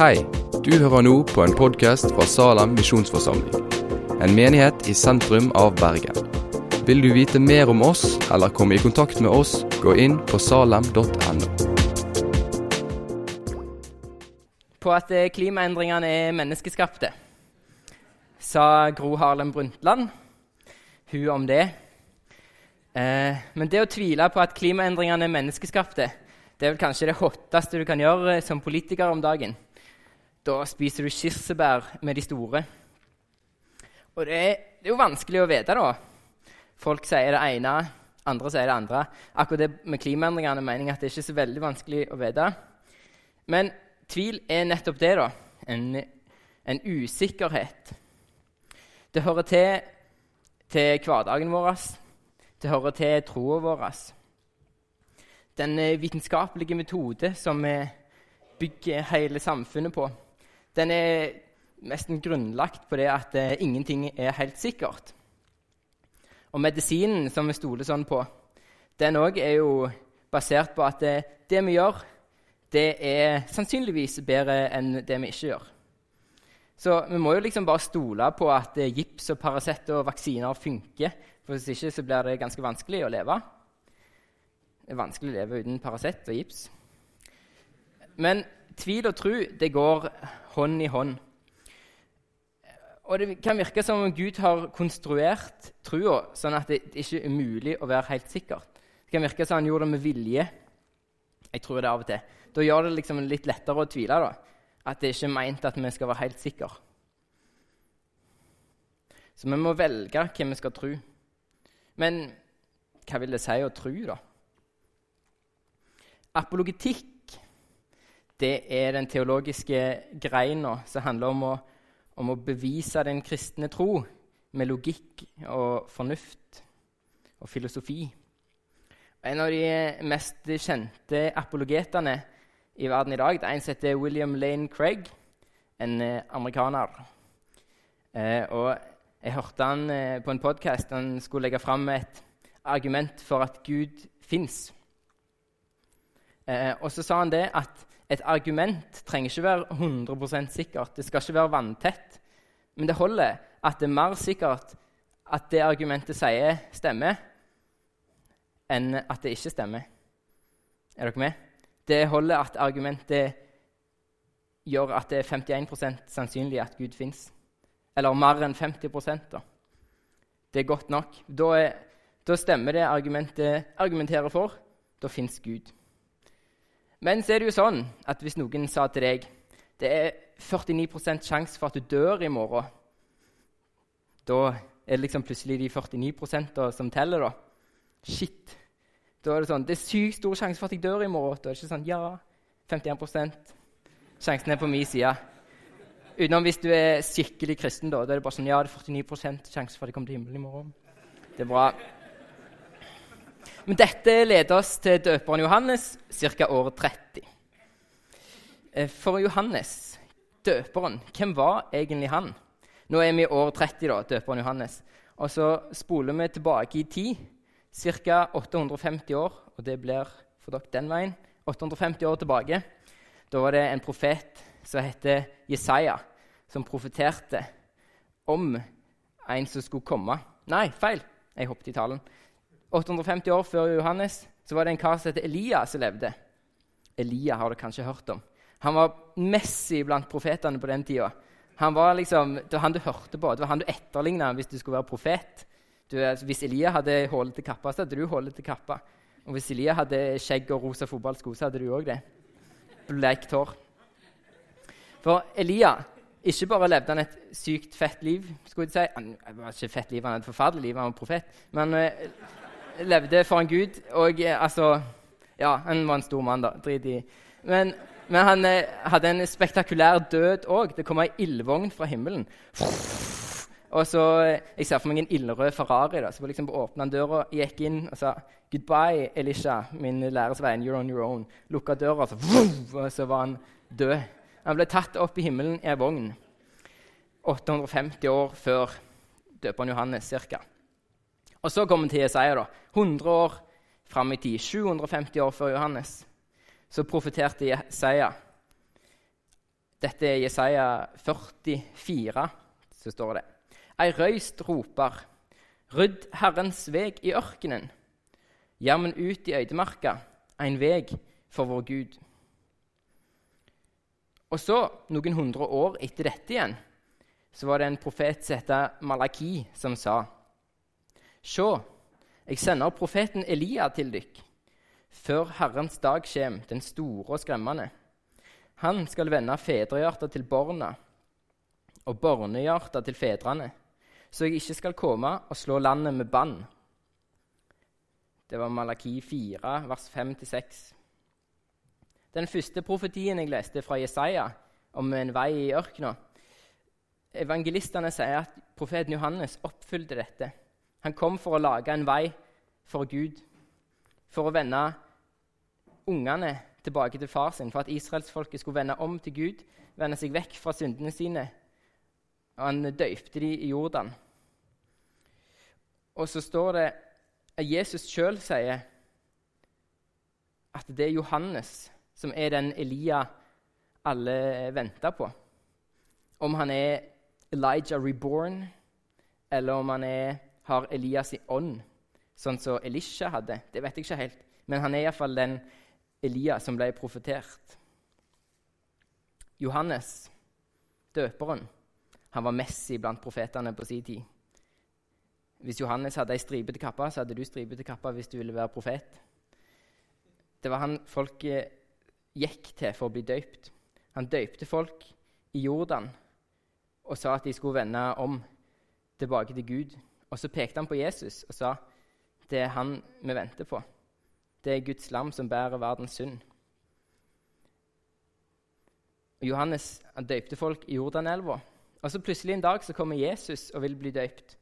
Hei, du hører nå på en podkast fra Salem misjonsforsamling. En menighet i sentrum av Bergen. Vil du vite mer om oss eller komme i kontakt med oss, gå inn på salem.no. På at eh, klimaendringene er menneskeskapte, sa Gro Harlem Brundtland. Hun om det. Eh, men det å tvile på at klimaendringene er menneskeskapte, det er vel kanskje det hotteste du kan gjøre eh, som politiker om dagen. Da spiser du kirsebær med de store. Og det er, det er jo vanskelig å vite, da. Folk sier det ene, andre sier det andre. Akkurat det med klimaendringene mener jeg at det er ikke så veldig vanskelig å vite. Men tvil er nettopp det, da. En, en usikkerhet. Det hører til, til hverdagen vår. Det hører til troa vår. Den eh, vitenskapelige metode som vi bygger hele samfunnet på, den er nesten grunnlagt på det at eh, ingenting er helt sikkert. Og medisinen som vi stoler sånn på, den òg er jo basert på at eh, det vi gjør, det er sannsynligvis bedre enn det vi ikke gjør. Så vi må jo liksom bare stole på at eh, gips og Paracet og vaksiner funker. For hvis ikke så blir det ganske vanskelig å leve. Det er vanskelig å leve uten Paracet og gips. Men tvil og tro det går hånd i hånd. Og Det kan virke som om Gud har konstruert trua sånn at det ikke er umulig å være helt sikkert. Det kan virke som han gjorde det med vilje. Jeg tror det av og til. Da gjør det liksom litt lettere å tvile. da. At det ikke er meint at vi skal være helt sikre. Så vi må velge hvem vi skal tro. Men hva vil det si å tro, da? Apologetikk det er den teologiske greina som handler om å, om å, bevise den kristne tro med logikk og fornuft og filosofi. En av de mest kjente apologetene i verden i dag det er en som heter William Lane Craig, en eh, amerikaner. Eh, og jeg hørte han eh, på en podkast. Han skulle legge fram et argument for at Gud fins. Eh, og så sa han det at et argument trenger ikke være 100% sikkert. Det skal ikke være vanntett. Men det holder at det er mer sikkert at det argumentet sier, stemmer, enn at det ikke stemmer. Er dere med? Det holder at argumentet gjør at det er 51% sannsynlig at Gud fins. Eller mer enn 50 da. Det er godt nok. Da, er, da stemmer det argumentet argumenterer for. Da fins Gud. Men så er det jo sånn at hvis noen sa til deg det er 49% sjanse for at du dør i morgen, da er det liksom plutselig de 49% som teller, da. Shit. Da er det sånn Det er sykt stor sjanse for at jeg dør i morgen. Da er det ikke sånn Ja, 51 Sjansen er på min side. Utenom hvis du er skikkelig kristen. Da Da er det bare sånn Ja, det er 49 sjanse for at jeg kommer til himmelen i morgen. Det er bra. Men dette leder oss til døperen Johannes ca. år 30. Eh, for Johannes, døperen, hvem var egentlig han? Nå er vi i år 30, da, døperen Johannes. Og så spoler vi tilbake i tid, ca. 850 år. Og det blir for dere den veien. 850 år tilbake. Da var det en profet som heter Jesaja, som profeterte om en som skulle komme. Nei, feil. Jeg hoppet i talen. 850 år før Johannes så var det en kar som het Elia, som levde. Elia har du kanskje hørt om. Han var Messi blant profetene på den tida. Han var liksom, det var han du hørte på, det var han du etterligna hvis du skulle være profet. Du, hvis Elia hadde hålete kappa, så hadde du hålete kappa. Og hvis Elia hadde skjegg og rosa fotballsko, så hadde du òg det. Blekt hår. For Elia ikke bare levde han et sykt fett liv. skulle jeg si. Han var ikke fett liv, han hadde et forferdelig liv, han var profet. Men uh, levde for en gud. Og eh, altså Ja, han var en stor mann, da. Drit i. Men, men han eh, hadde en spektakulær død òg. Det kom ei ildvogn fra himmelen. Og så, eh, Jeg ser for meg en ildrød Ferrari. da, Så liksom åpna han døra, gikk inn og sa 'Goodbye, Elisha, min læresvein. You're on your own.' Lukka døra, så, og så var han død. Han ble tatt opp i himmelen i ei vogn 850 år før døperen Johannes ca. Og så kommer til Jesaja, da. 100 år fram i tid. 750 år før Johannes. Så profeterte Jesaja Dette er Jesaja 44, så står det. Ei røyst roper, rydd Herrens veg i ørkenen. Jammen ut i øydemarka, en veg for vår Gud. Og så, noen hundre år etter dette igjen, så var det en profet som het Malaki, som sa Sjå, jeg sender profeten Elia til dykk, før Herrens dag kjem, den store og skremmende. Han skal vende fedrehjertet til barna og barnehjertet til fedrene, så jeg ikke skal komme og slå landet med bann. Det var Malaki 4, vers 5-6. Den første profetien jeg leste fra Jesaja om en vei i ørkenen Evangelistene sier at profeten Johannes oppfylte dette. Han kom for å lage en vei for Gud, for å vende ungene tilbake til far sin, for at israelsfolket skulle vende om til Gud, vende seg vekk fra syndene sine. Og han døypte de i Jordan. Og så står det at Jesus sjøl sier at det er Johannes som er den Elia alle venter på. Om han er Elijah reborn, eller om han er, har Elias i ånd, sånn som Elisha hadde, det vet jeg ikke helt. Men han er iallfall den Elia som ble profetert. Johannes, døperen, han var Messi blant profetene på sin tid. Hvis Johannes hadde ei stripete kappe, så hadde du stripete kappe hvis du ville være profet. Det var han folk gikk til for å bli døypt. Han døypte folk i Jordan og sa at de skulle vende om tilbake til Gud. Og så pekte han på Jesus og sa det er han vi venter på. Det er Guds lam som bærer verdens synd. Johannes han døypte folk i Jordanelva. Og så plutselig en dag så kommer Jesus og vil bli døypt.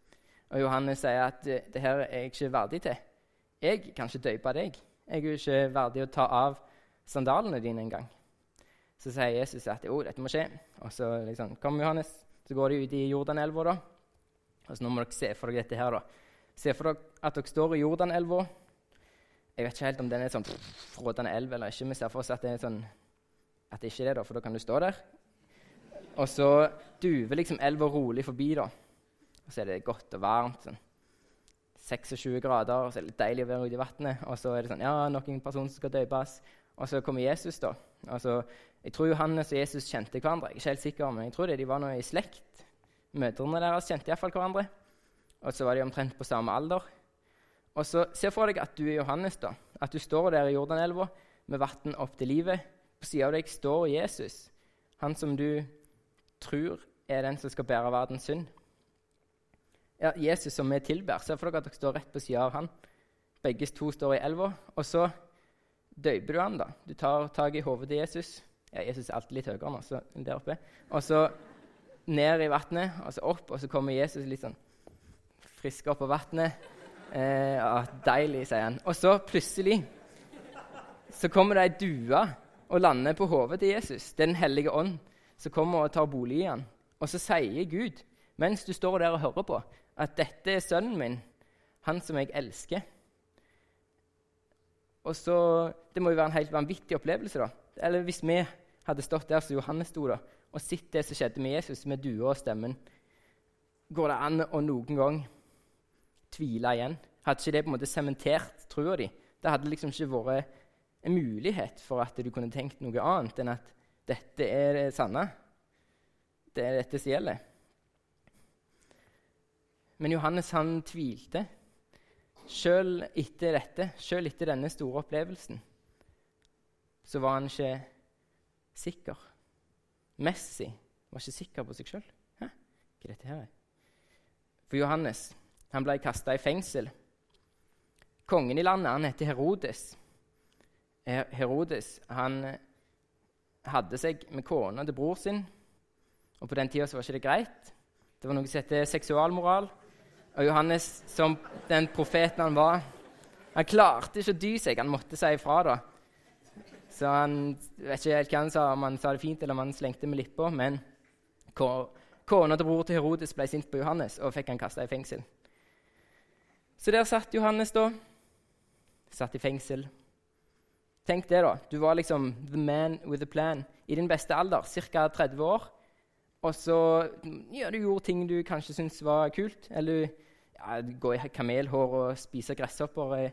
Og Johannes sier at det her er jeg ikke verdig til. Jeg kan ikke døype deg. Jeg er ikke verdig å ta av sandalene dine en gang. Så sier Jesus at jo, dette må skje. Og så liksom, kommer Johannes, så går de ut i Jordanelva. da. Og så nå må dere se for dere dette her. da. Se for dere at dere står i Jordanelva. Jeg vet ikke helt om den er sånn frådende elv eller ikke. Vi ser for oss at det er sånn, at det ikke er det, da, for da kan du stå der. Og så duver liksom elva rolig forbi, da. Og så er det godt og varmt. sånn 26 grader, og så er det litt deilig å være ute i vannet. Og så er det sånn Ja, noen person som skal døpes. Og så kommer Jesus, da. Altså, jeg tror Johannes og Jesus kjente hverandre. Jeg er ikke helt sikker, men jeg tror det, de var nå i slekt. Mødrene deres kjente iallfall hverandre. Og så var de omtrent på samme alder. Og så Se for deg at du er Johannes. da. At du står der i Jordanelva med vann opp til livet. På sida av deg står Jesus, han som du tror er den som skal bære verdens synd. Ja, Jesus som vi tilber. Se for dere at dere står rett på sida av han. Begge to står i elva. Og så døyper du han da. Du tar tak i hodet til Jesus. Ja, Jesus er alltid litt høyere nå, så der oppe. Og så ned i vannet, og så opp, og så kommer Jesus litt sånn frisk opp på vannet. Eh, deilig, sier han. Og så plutselig så kommer det ei due og lander på hodet til Jesus. Det er Den hellige ånd som kommer og tar bolig i han. Og så sier Gud, mens du står der og hører på, at dette er sønnen min, han som jeg elsker. Og så, Det må jo være en helt vanvittig opplevelse. da. Eller hvis vi hadde stått der som Johannes sto da, og sett det som skjedde med Jesus, med dua og stemmen, går det an å noen gang tvile igjen? Hadde ikke det på en måte sementert trua di? Det hadde liksom ikke vært en mulighet for at du kunne tenkt noe annet enn at dette er det sanne. Det er dette som gjelder. Men Johannes han tvilte. Sjøl etter dette, sjøl etter denne store opplevelsen, så var han ikke sikker. Messi var ikke sikker på seg sjøl. For Johannes han ble kasta i fengsel. Kongen i landet han heter Herodes. Herodes han hadde seg med kona til bror sin. Og På den tida var ikke det greit. Det var noe som heter seksualmoral. Og Johannes, som den profeten han var, han klarte ikke å dy seg. Han måtte si ifra. da. Så han vet ikke helt hva han sa, om han sa det fint eller om han slengte med lippa. Men kona til bror til Herodes ble sint på Johannes og fikk han kasta i fengsel. Så der satt Johannes, da. Satt i fengsel. Tenk det, da. Du var liksom the man with a plan. i din beste alder, ca. 30 år. Og så ja, du gjorde ting du kanskje syntes var kult. Eller ja, gå i kamelhår og spise gresshopper.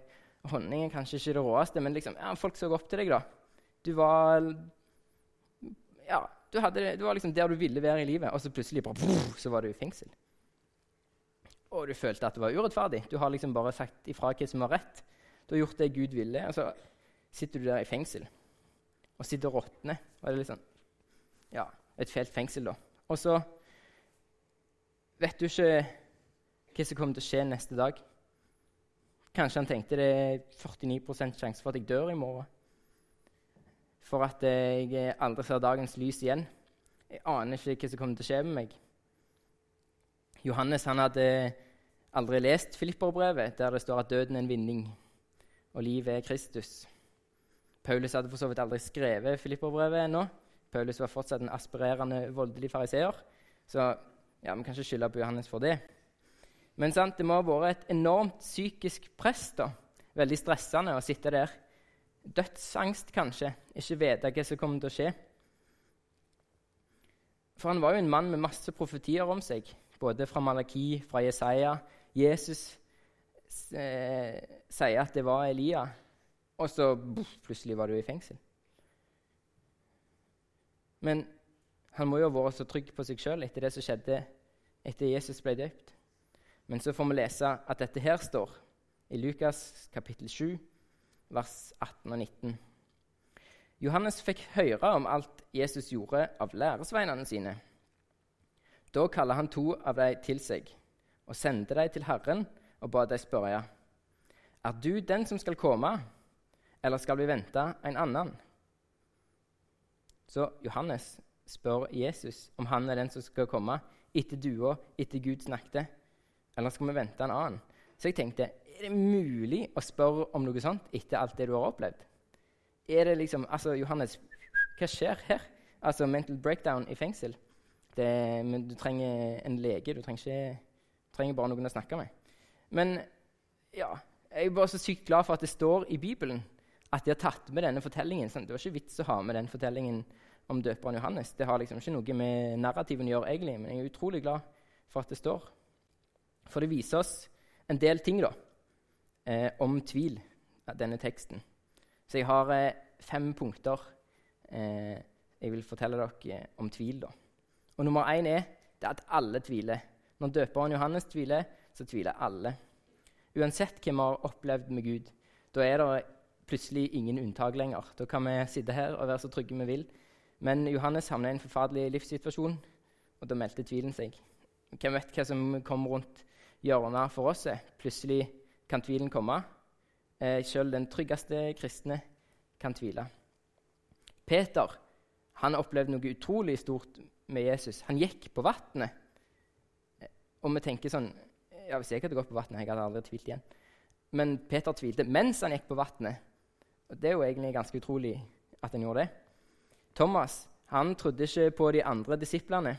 Honning er kanskje ikke det råeste, men liksom, ja, folk så opp til deg. da. Du var ja, du, hadde, du var liksom der du ville være i livet, og så plutselig bare, så var du i fengsel. Og du følte at det var urettferdig. Du har liksom bare sagt ifra hva som var rett. Du har gjort det Gud ville, og så sitter du der i fengsel og sitter og råtner. Og det er liksom, ja, et fælt fengsel, da. Og så vet du ikke hva som kommer til å skje neste dag. Kanskje han tenkte det er 49 sjanse for at jeg dør i morgen. For at jeg aldri ser dagens lys igjen. Jeg aner ikke hva som kommer til å skje med meg. Johannes han hadde aldri lest Filipperbrevet, der det står at døden er en vinning og livet er Kristus. Paulus hadde for så vidt aldri skrevet Filipperbrevet ennå. Paulus var fortsatt en aspirerende voldelig fariseer. Så ja, vi kan ikke skylde på Johannes for det. Men sant, det må ha vært et enormt psykisk press. da. Veldig stressende å sitte der. Dødsangst, kanskje. Ikke vite hva som kommer til å skje. For han var jo en mann med masse profetier om seg, både fra Malaki, fra Jesaja. Jesus eh, sier at det var Elia, og så buff, plutselig var du i fengsel. Men han må jo ha vært så trygg på seg sjøl etter det som skjedde etter Jesus ble døpt. Men så får vi lese at dette her står i Lukas kapittel 7, vers 18 og 19. Johannes fikk høre om alt Jesus gjorde av læresveinene sine. Da kaller han to av dem til seg og sendte dem til Herren og ba dem spørre Er du den som skal komme, eller skal vi vente en annen? Så Johannes spør Jesus om han er den som skal komme etter dua, etter Gud snakket, eller skal vi vente en annen? Så jeg tenkte er det mulig å spørre om noe sånt etter alt det du har opplevd? Er det liksom, altså Johannes, hva skjer her? Altså mental breakdown i fengsel. Det, men du trenger en lege. Du trenger, ikke, trenger bare noen å snakke med. Men ja, jeg er bare så sykt glad for at det står i Bibelen at de har tatt med denne fortellingen. Sant? det var ikke vits å ha med den fortellingen om døperen Johannes. Det har liksom ikke noe med narrativen å gjøre, egentlig, men jeg er utrolig glad for at det står. For det viser oss en del ting da, eh, om tvil, denne teksten. Så jeg har eh, fem punkter eh, jeg vil fortelle dere om tvil. da. Og Nummer én er, er at alle tviler. Når døperen Johannes tviler, så tviler alle. Uansett hva vi har opplevd med Gud, da er det plutselig ingen unntak lenger. Da kan vi sitte her og være så trygge vi vil. Men Johannes havna i en forferdelig livssituasjon, og da meldte tvilen seg. Hvem vet hva som kommer rundt hjørnet for oss? Plutselig kan tvilen komme. Eh, Selv den tryggeste kristne kan tvile. Peter han opplevde noe utrolig stort med Jesus. Han gikk på vannet. Og vi tenker sånn ja, Hvis jeg hadde gått på vannet, jeg hadde aldri tvilt igjen. Men Peter tvilte mens han gikk på vannet. Det er jo egentlig ganske utrolig at han gjorde det. Thomas han trodde ikke på de andre disiplene.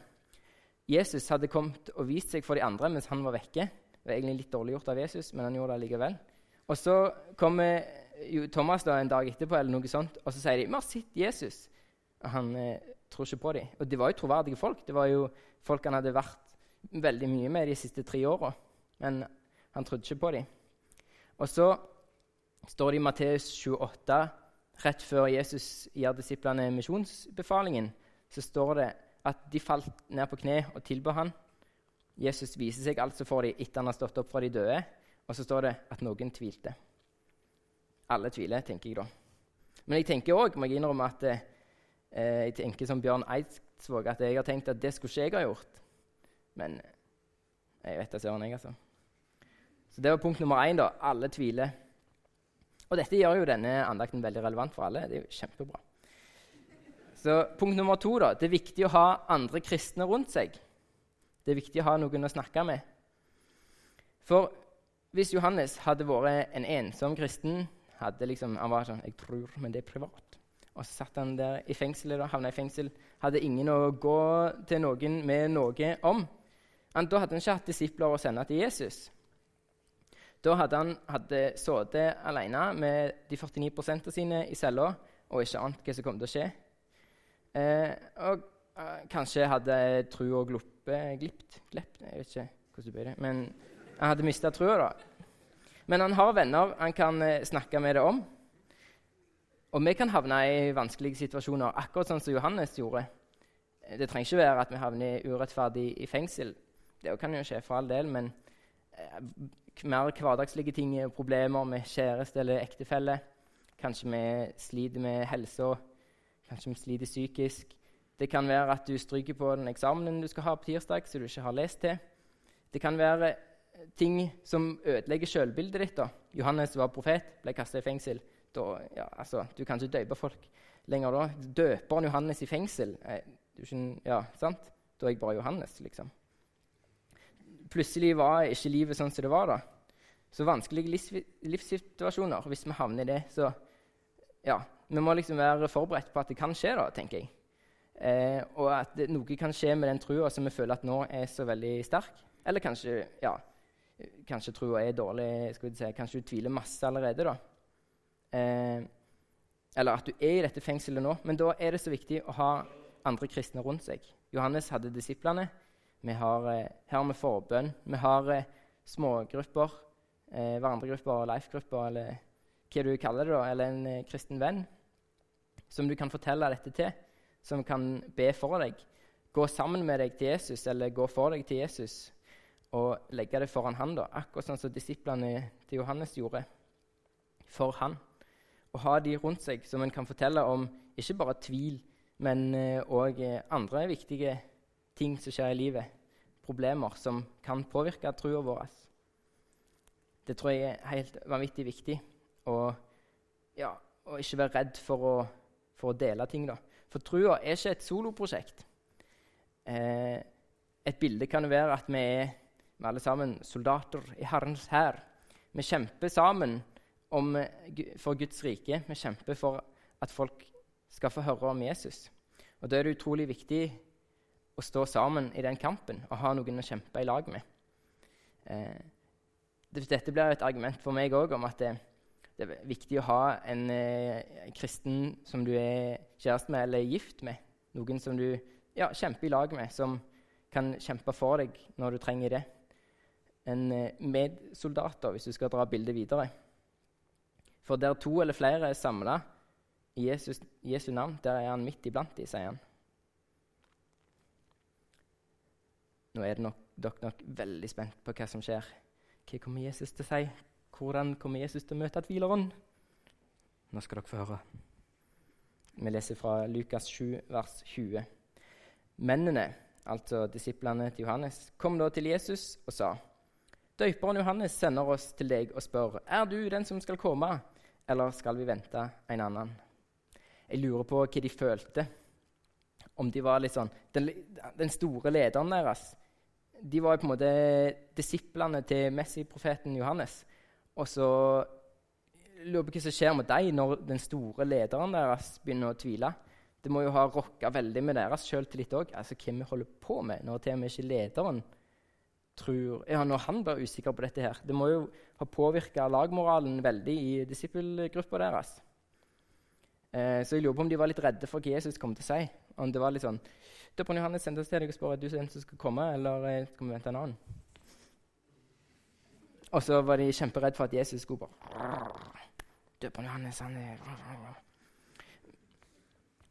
Jesus hadde kommet og vist seg for de andre mens han var vekke. Det var egentlig litt dårlig gjort av Jesus, men han gjorde det likevel. Og så kommer Thomas da en dag etterpå, eller noe sånt, og så sier de 'Vi har sett Jesus'. Og han eh, tror ikke på dem. Og det var jo troverdige folk. Det var jo folk han hadde vært veldig mye med de siste tre åra. Men han trodde ikke på dem. Og så står det i Matteus 28, rett før Jesus gir disiplene misjonsbefalingen, så står det at de falt ned på kne og tilba han. Jesus viser seg altså for dem etter han har stått opp fra de døde. Og så står det at noen tvilte. Alle tviler, tenker jeg da. Men jeg tenker òg, må jeg innrømme, at eh, jeg tenker som Bjørn Eidsvåg, at jeg har tenkt at det skulle ikke jeg ha gjort. Men jeg vet da søren, jeg, altså. Så det var punkt nummer én. da. Alle tviler. Og dette gjør jo denne andakten veldig relevant for alle. Det er jo kjempebra. Så punkt nummer to da, Det er viktig å ha andre kristne rundt seg. Det er viktig å ha noen å snakke med. For hvis Johannes hadde vært en ensom kristen hadde liksom, Han var sånn 'Jeg tror, men det er privat.' Og så satt han der i fengsel, eller havna i fengsel. Hadde ingen å gå til noen med noe om. Han, da hadde han ikke hatt disipler å sende til Jesus. Da hadde han hadde sittet alene med de 49% sine i cella og ikke ant hva som kom til å skje. Eh, og eh, kanskje hadde trua glipt, glipt Jeg vet ikke hvordan du bøyer det. Men han hadde mista trua, da. Men han har venner han kan eh, snakke med det om. Og vi kan havne i vanskelige situasjoner, akkurat sånn som Johannes gjorde. Det trenger ikke være at vi havner urettferdig i fengsel. Det kan jo skje for all del, men eh, mer hverdagslige ting, og problemer med kjæreste eller ektefelle. Kanskje vi sliter med helsa, kanskje vi sliter psykisk. Det kan være at du stryker på den eksamenen du skal ha på tirsdag, som du ikke har lest til. Det kan være ting som ødelegger selvbildet ditt. da. Johannes var profet, ble kasta i fengsel. Da, ja, altså, du kan ikke døpe folk lenger da. Døperen Johannes i fengsel eh, ja, sant? Da er jeg bare Johannes, liksom. Plutselig var ikke livet sånn som det var. da. Så vanskelige livssituasjoner, hvis vi havner i det, så ja, Vi må liksom være forberedt på at det kan skje, da, tenker jeg. Eh, og at noe kan skje med den trua som vi føler at nå er så veldig sterk. Eller kanskje ja, kanskje trua er dårlig, skal vi si, kanskje du tviler masse allerede. da. Eh, eller at du er i dette fengselet nå. Men da er det så viktig å ha andre kristne rundt seg. Johannes hadde disiplene. Vi har, eh, her har vi forbønn. Vi har eh, smågrupper, eh, hverandregrupper, life-grupper, eller hva du kaller det, da, eller en eh, kristen venn som du kan fortelle dette til, som kan be for deg. Gå sammen med deg til Jesus, eller gå for deg til Jesus og legge det foran han, da, akkurat sånn som disiplene til Johannes gjorde for han. Og ha de rundt seg som en kan fortelle om ikke bare tvil, men òg uh, andre viktige ting som skjer i livet. Problemer som kan påvirke troa vår. Det tror jeg er helt vanvittig viktig. Og, ja, og ikke være redd for å, for å dele ting. da. For trua er ikke et soloprosjekt. Eh, et bilde kan jo være at vi er vi alle sammen soldater i Herrens hær. Vi kjemper sammen om, for Guds rike. Vi kjemper for at folk skal få høre om Jesus. Og Da er det utrolig viktig å stå sammen i den kampen og ha noen å kjempe i lag med. Eh, dette blir et argument for meg òg om at det, det, er viktig å ha en eh, kristen som du er kjæreste med eller gift med. Noen som du ja, kjemper i lag med, som kan kjempe for deg når du trenger det en eh, medsoldat, hvis du skal dra bildet videre. For der to eller flere er samla i Jesus, Jesu navn, der er han midt iblant de, sier han. Nå er nok, dere nok veldig spent på hva som skjer. Hva kommer Jesus til å si? Hvordan kommer Jesus til å møte tvileren? Nå skal dere få høre. Vi leser fra Lukas 7, vers 20. Mennene, altså disiplene til Johannes, kom da til Jesus og sa:" Døyperen Johannes sender oss til deg og spør er du den som skal komme, eller skal vi vente en annen. Jeg lurer på hva de følte. Om de var litt sånn Den, den store lederen deres De var på en måte disiplene til Messi-profeten Johannes. Og så lurer jeg på hva som skjer med dem når den store lederen deres begynner å tvile. Det må jo ha rokka veldig med deres sjøltillit òg. Altså, hva vi holder på med når til og med ikke lederen tror ja, Når han blir usikker på dette her Det må jo ha påvirka lagmoralen veldig i disippelgruppa deres. Eh, så jeg lurer på om de var litt redde for hva Jesus kom til å si. Om det var litt sånn Døperen Johannes sendte oss til deg og spør er du den som skal komme, eller eh, skal vi vente en annen. Og så var de kjemperedd for at Jesus skulle bare Døperen Johannes, han er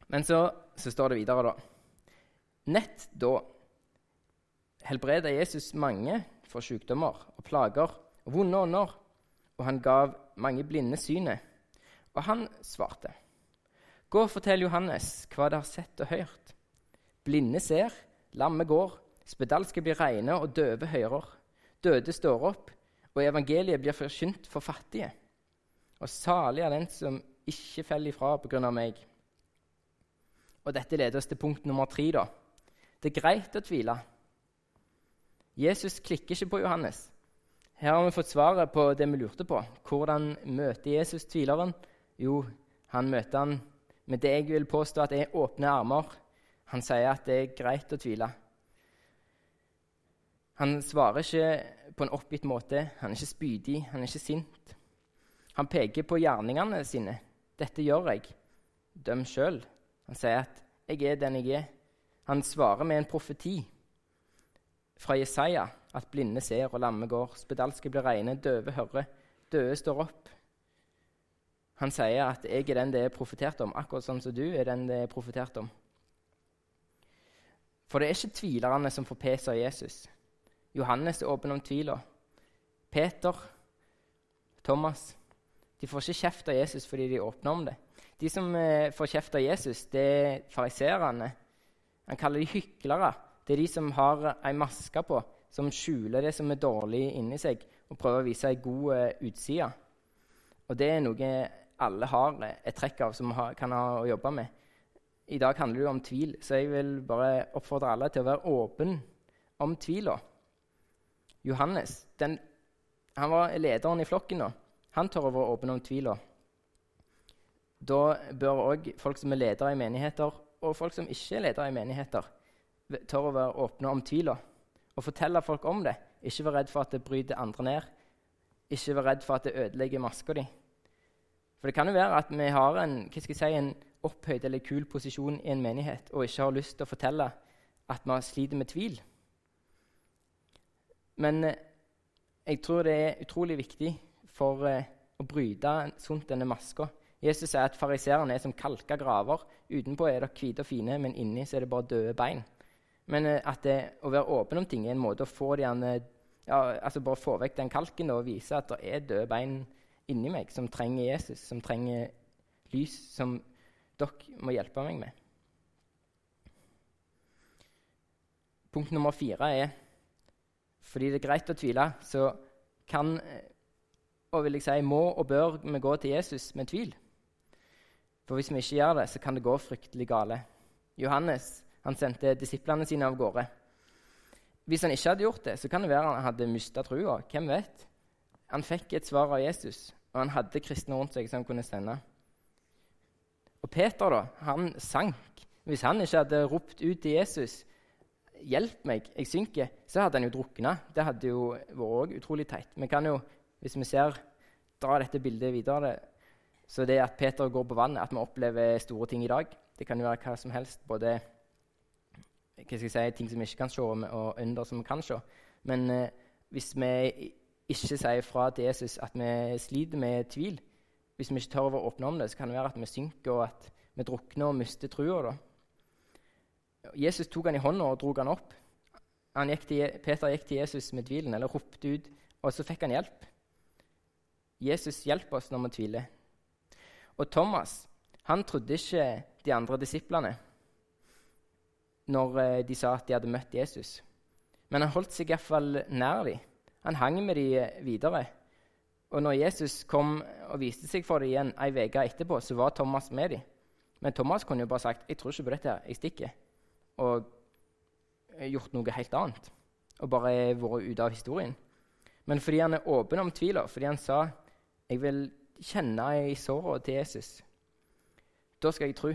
Men så, så står det videre, da. Nett da helbreda Jesus mange for sykdommer og plager og vonde ånder, og han gav mange blinde synet. Og han svarte, Gå og fortell Johannes hva de har sett og hørt. Blinde ser, lamme går, spedalske blir reine, og døve hører. Døde står opp, og evangeliet blir forkynt for fattige. Og salig er den som ikke faller ifra av meg. Og Dette leder oss til punkt nummer tre. da. Det er greit å tvile. Jesus klikker ikke på Johannes. Her har vi fått svaret på det vi lurte på. Hvordan møter Jesus tvileren? Jo, han møter han med det jeg vil påstå at er åpne armer. Han sier at det er greit å tvile. Han svarer ikke på en oppgitt måte. Han er ikke spydig, han er ikke sint. Han peker på gjerningene sine. 'Dette gjør jeg. Døm sjøl.' Han sier at jeg er den jeg er. Han svarer med en profeti fra Jesaja at blinde ser og lamme går, spedalske blir reine, døve hører, døde står opp. Han sier at 'jeg er den det er profetert om', akkurat sånn som du er den det er profetert om. For det er ikke tvilerne som får pes av Jesus. Johannes er åpen om tvila. Peter, Thomas de får ikke kjeft av Jesus fordi de åpner om det. De som eh, får kjeft av Jesus, det er fariserene. Han kaller de hyklere. Det er de som har ei maske på, som skjuler det som er dårlig inni seg, og prøver å vise ei god uh, utside. Og det er noe alle har et trekk av, som kan ha å jobbe med. I dag handler det om tvil, så jeg vil bare oppfordre alle til å være åpen om tvila. Johannes den, han var lederen i flokken nå. Han tør å være åpen om tvila. Da bør òg folk som er ledere i menigheter, og folk som ikke er ledere i menigheter, tør å være åpne om tvila og fortelle folk om det. Ikke være redd for at det bryter andre ned. Ikke være redd for at det ødelegger maska di. For det kan jo være at vi har en, hva skal jeg si, en opphøyd eller kul posisjon i en menighet og ikke har lyst til å fortelle at vi sliter med tvil. Men eh, jeg tror det er utrolig viktig for eh, å bryte sunt denne maska. Jesus sier at fariseerne er som kalka graver. Utenpå er det hvite og fine, men inni er det bare døde bein. Men eh, at det, å være åpen om ting er en måte å få de ja, altså bare få vekk den kalken og vise at det er døde bein inni meg som trenger Jesus, som trenger lys, som dere må hjelpe meg med. Punkt nummer fire er fordi det er greit å tvile, så kan og vil jeg si, må og bør vi gå til Jesus med tvil. For hvis vi ikke gjør det, så kan det gå fryktelig gale. Johannes han sendte disiplene sine av gårde. Hvis han ikke hadde gjort det, så kan det være han hadde mista trua. Hvem vet? Han fikk et svar av Jesus, og han hadde kristne rundt seg som kunne sende. Og Peter da, han sank. Hvis han ikke hadde ropt ut til Jesus 'Hjelp meg, jeg synker', så hadde han jo drukna. Det hadde jo vært utrolig teit. Vi kan jo, hvis vi ser, dra dette bildet videre Så det at Peter går på vannet, at vi opplever store ting i dag, det kan jo være hva som helst. både si, ting som vi ikke kan se, og under som vi kan se. Men eh, hvis vi ikke sier fra til Jesus at vi sliter med tvil, hvis vi ikke tør å åpne om det, så kan det være at vi synker, og at vi drukner og mister trua. Jesus tok han i hånda og drog han opp. Han gikk til, Peter gikk til Jesus med tvilen, eller ropte ut, og så fikk han hjelp. Jesus hjelper oss når vi tviler. Og Thomas han trodde ikke de andre disiplene når eh, de sa at de hadde møtt Jesus. Men han holdt seg iallfall nær dem. Han hang med dem eh, videre. Og når Jesus kom og viste seg for dem igjen ei uke etterpå, så var Thomas med dem. Men Thomas kunne jo bare sagt 'Jeg tror ikke på dette, jeg stikker', og gjort noe helt annet. Og bare vært ute av historien. Men fordi han er åpen om tviler, fordi han sa 'Jeg vil kjenne i såra til Jesus', da skal jeg tro.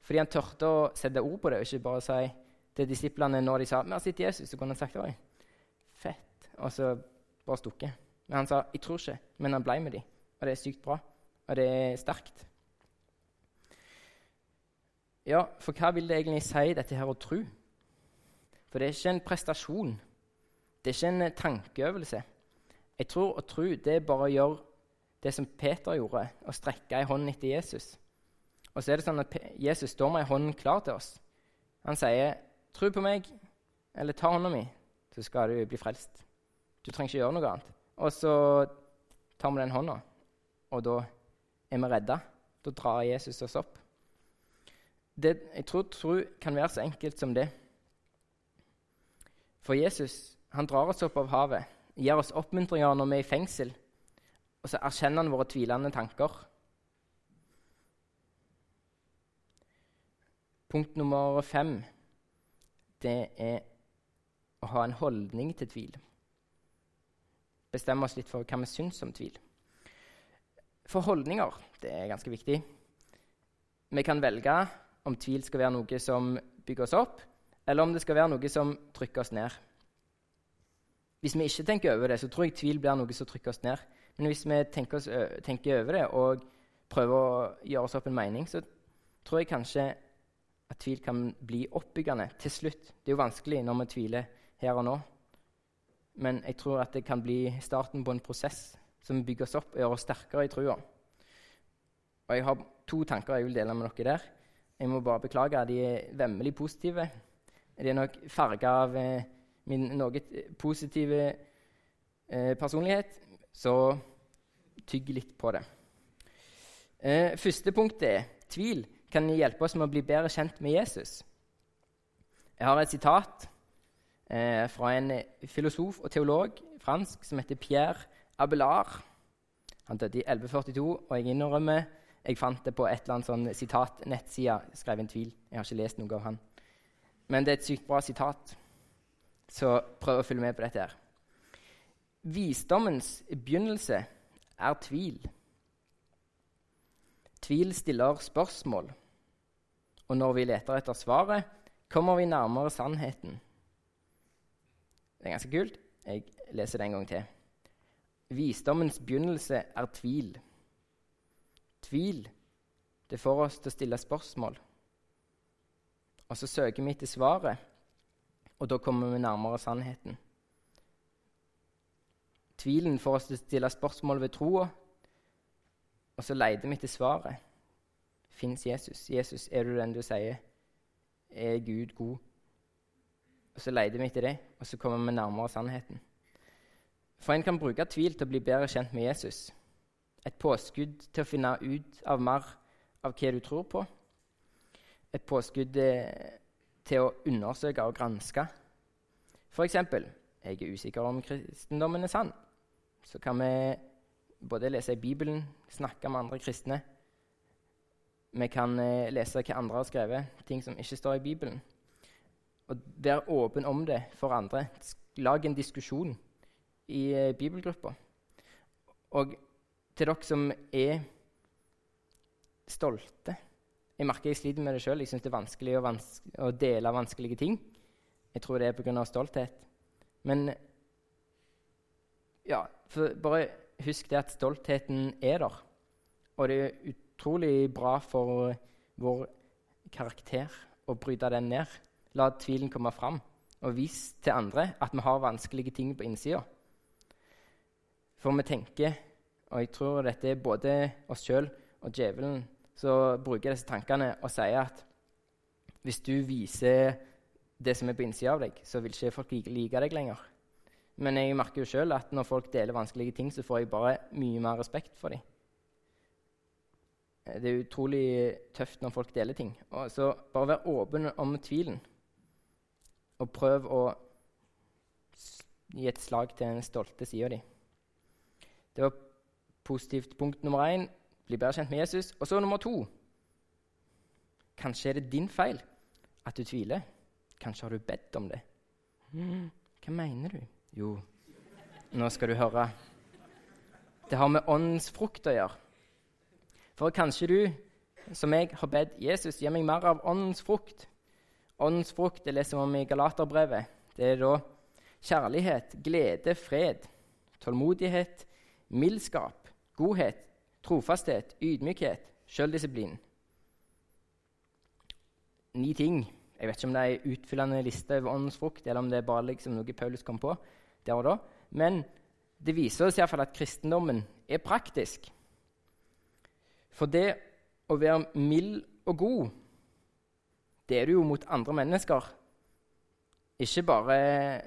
Fordi han tørte å sette ord på det, og ikke bare si til disiplene når de sa 'Vi har sett Jesus', så kunne han sagt 'Oi, fett', og så bare stukket. Men han sa 'Jeg tror ikke', men han ble med dem. Og det er sykt bra, og det er sterkt. Ja, for hva vil det egentlig si, dette her å tro? For det er ikke en prestasjon. Det er ikke en tankeøvelse. Jeg tror å tro det er bare å gjøre det som Peter gjorde, å strekke ei hånd etter Jesus. Og så er det sånn at Jesus står med ei hånd klar til oss. Han sier, 'Tro på meg, eller ta hånda mi, så skal du bli frelst.' Du trenger ikke gjøre noe annet. Og så tar vi den hånda, og da er vi redda. Da drar Jesus oss opp. Det, jeg tror tro kan være så enkelt som det. For Jesus han drar oss opp av havet, gir oss oppmuntringer når vi er i fengsel, og så erkjenner han våre tvilende tanker. Punkt nummer fem det er å ha en holdning til tvil. Bestemme oss litt for hva vi syns om tvil. For holdninger det er ganske viktig. Vi kan velge om tvil skal være noe som bygger oss opp, eller om det skal være noe som trykker oss ned. Hvis vi ikke tenker over det, så tror jeg tvil blir noe som trykker oss ned. Men hvis vi tenker, oss, tenker over det og prøver å gjøre oss opp en mening, så tror jeg kanskje at tvil kan bli oppbyggende til slutt. Det er jo vanskelig når vi tviler her og nå. Men jeg tror at det kan bli starten på en prosess som bygger oss opp og gjør oss sterkere i trua. Og jeg har to tanker jeg vil dele med dere der. Jeg må bare beklage. De er vemmelig positive. De er nok farga av eh, min noe positive eh, personlighet. Så tygg litt på det. Eh, første punkt er tvil kan hjelpe oss med å bli bedre kjent med Jesus. Jeg har et sitat eh, fra en filosof og teolog fransk som heter Pierre Abelard. Han døde i 1142, og jeg innrømmer jeg fant det på et eller annet sånn sitat-nettside. Skrev en tvil. Jeg har ikke lest noe av han. Men det er et sykt bra sitat, så prøv å følge med på dette. her. Visdommens begynnelse er tvil. Tvil stiller spørsmål, og når vi leter etter svaret, kommer vi nærmere sannheten. Det er ganske kult. Jeg leser det en gang til. Visdommens begynnelse er tvil. Tvil det får oss til å stille spørsmål. Og så søker vi etter svaret, og da kommer vi nærmere sannheten. Tvilen får oss til å stille spørsmål ved troa, og så leter vi etter svaret. Fins Jesus? Jesus, er du den du sier? Er Gud god? Og Så leter vi etter det, og så kommer vi nærmere sannheten. For en kan bruke tvil til å bli bedre kjent med Jesus. Et påskudd til å finne ut av mer av hva du tror på. Et påskudd eh, til å undersøke og granske. F.eks.: Jeg er usikker om kristendommen er sann. Så kan vi både lese i Bibelen, snakke med andre kristne. Vi kan eh, lese hva andre har skrevet, ting som ikke står i Bibelen. Og være åpen om det for andre. Lag en diskusjon i eh, bibelgruppa. Og til dere som er stolte Jeg merker jeg sliter med det sjøl. Jeg syns det er vanskelig å, vans å, dele vanskelige ting. Jeg tror det er pga. stolthet. Men ja, bare husk det at stoltheten er der. Og det er utrolig bra for vår karakter å bryte den ned. La tvilen komme fram, og vis til andre at vi har vanskelige ting på innsida. For vi tenker og jeg tror dette er både oss sjøl og djevelen som bruker disse tankene og sier at hvis du viser det som er på innsida av deg, så vil ikke folk like deg lenger. Men jeg merker jo sjøl at når folk deler vanskelige ting, så får jeg bare mye mer respekt for dem. Det er utrolig tøft når folk deler ting. Og så bare vær åpen om tvilen. Og prøv å gi et slag til den stolte sida di. Det var Positivt punkt nummer én bli bedre kjent med Jesus. Og så nummer to Kanskje er det din feil at du tviler. Kanskje har du bedt om det. Mm, hva mener du? Jo, nå skal du høre. Det har med åndens frukt å gjøre. For kanskje du, som jeg, har bedt Jesus gi meg mer av åndens frukt. Åndens frukt det leser vi om i Galaterbrevet. Det er da kjærlighet, glede, fred, tålmodighet, mildskap, godhet, trofasthet, ydmykhet, sjøldisiplin. Ni ting. Jeg vet ikke om det er en utfyllende liste over åndens frukt, eller om det er bare liksom noe Paulus kom på der og da. Men det viser oss iallfall at kristendommen er praktisk. For det å være mild og god, det er du jo mot andre mennesker. Ikke bare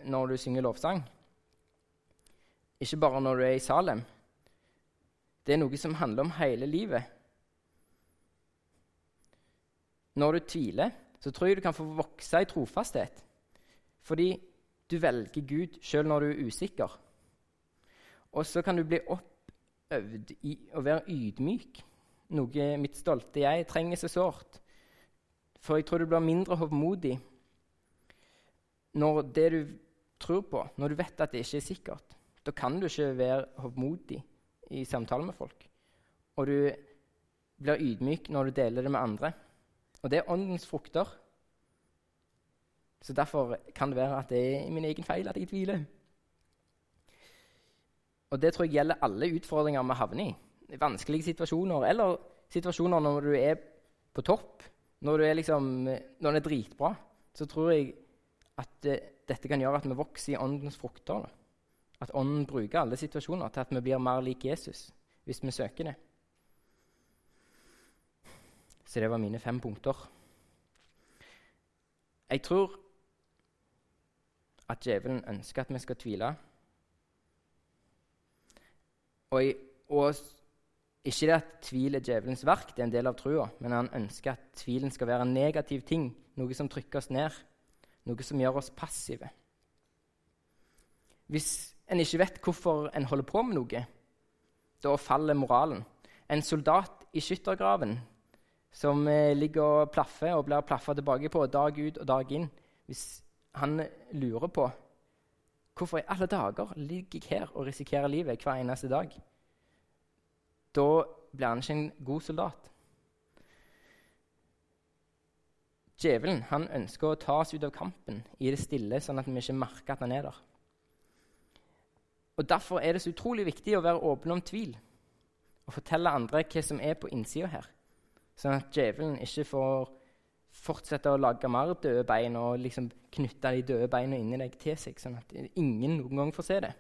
når du synger lovsang. Ikke bare når du er i Salem. Det er noe som handler om hele livet. Når du tviler, så tror jeg du kan få vokse i trofasthet. Fordi du velger Gud sjøl når du er usikker. Og så kan du bli oppøvd i å være ydmyk, noe mitt stolte jeg trenger så sårt. For jeg tror du blir mindre hovmodig når det du tror på, når du vet at det ikke er sikkert. Da kan du ikke være hovmodig i samtale med folk. Og du blir ydmyk når du deler det med andre. Og det er åndens frukter. Så derfor kan det være at det er min egen feil at jeg tviler. Og det tror jeg gjelder alle utfordringer vi havner i. Vanskelige situasjoner eller situasjoner når du er på topp når det er, liksom, når det er dritbra, så tror jeg at uh, dette kan gjøre at vi vokser i åndens frukter. Da. At ånden bruker alle situasjoner til at vi blir mer lik Jesus hvis vi søker det. Så det var mine fem punkter. Jeg tror at djevelen ønsker at vi skal tvile. Og, i, og ikke det at tvil er djevelens verk, det er en del av trua, men han ønsker at tvilen skal være en negativ ting, noe som trykker oss ned, noe som gjør oss passive. Hvis en ikke vet hvorfor en holder på med noe, da faller moralen. En soldat i skyttergraven som eh, ligger og plaffer og blir plaffa tilbake på dag ut og dag inn Hvis han lurer på hvorfor i alle dager ligger jeg her og risikerer livet hver eneste dag, da blir han ikke en god soldat. Djevelen han ønsker å ta oss ut av kampen i det stille, sånn at vi ikke merker at han er der. Og Derfor er det så utrolig viktig å være åpen om tvil og fortelle andre hva som er på innsida her, sånn at djevelen ikke får fortsette å lage mer døde bein og liksom knytte de døde beina inni deg til seg, sånn at ingen noen gang får se det.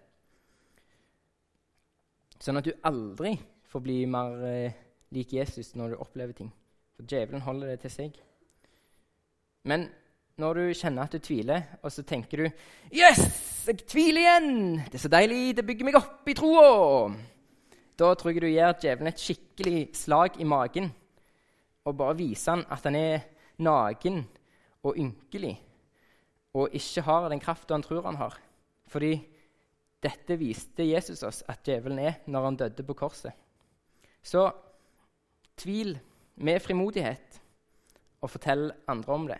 Sånn at du aldri får bli mer eh, lik Jesus når du opplever ting. For djevelen holder det til seg. Men når du kjenner at du tviler, og så tenker du 'Yes, jeg tviler igjen! Det er så deilig. Det bygger meg opp i troa.' Da tror jeg du gir djevelen et skikkelig slag i magen og bare viser han at han er naken og ynkelig og ikke har den krafta han tror han har. Fordi dette viste Jesus oss at djevelen er når han døde på korset. Så tvil med frimodighet, og fortell andre om det.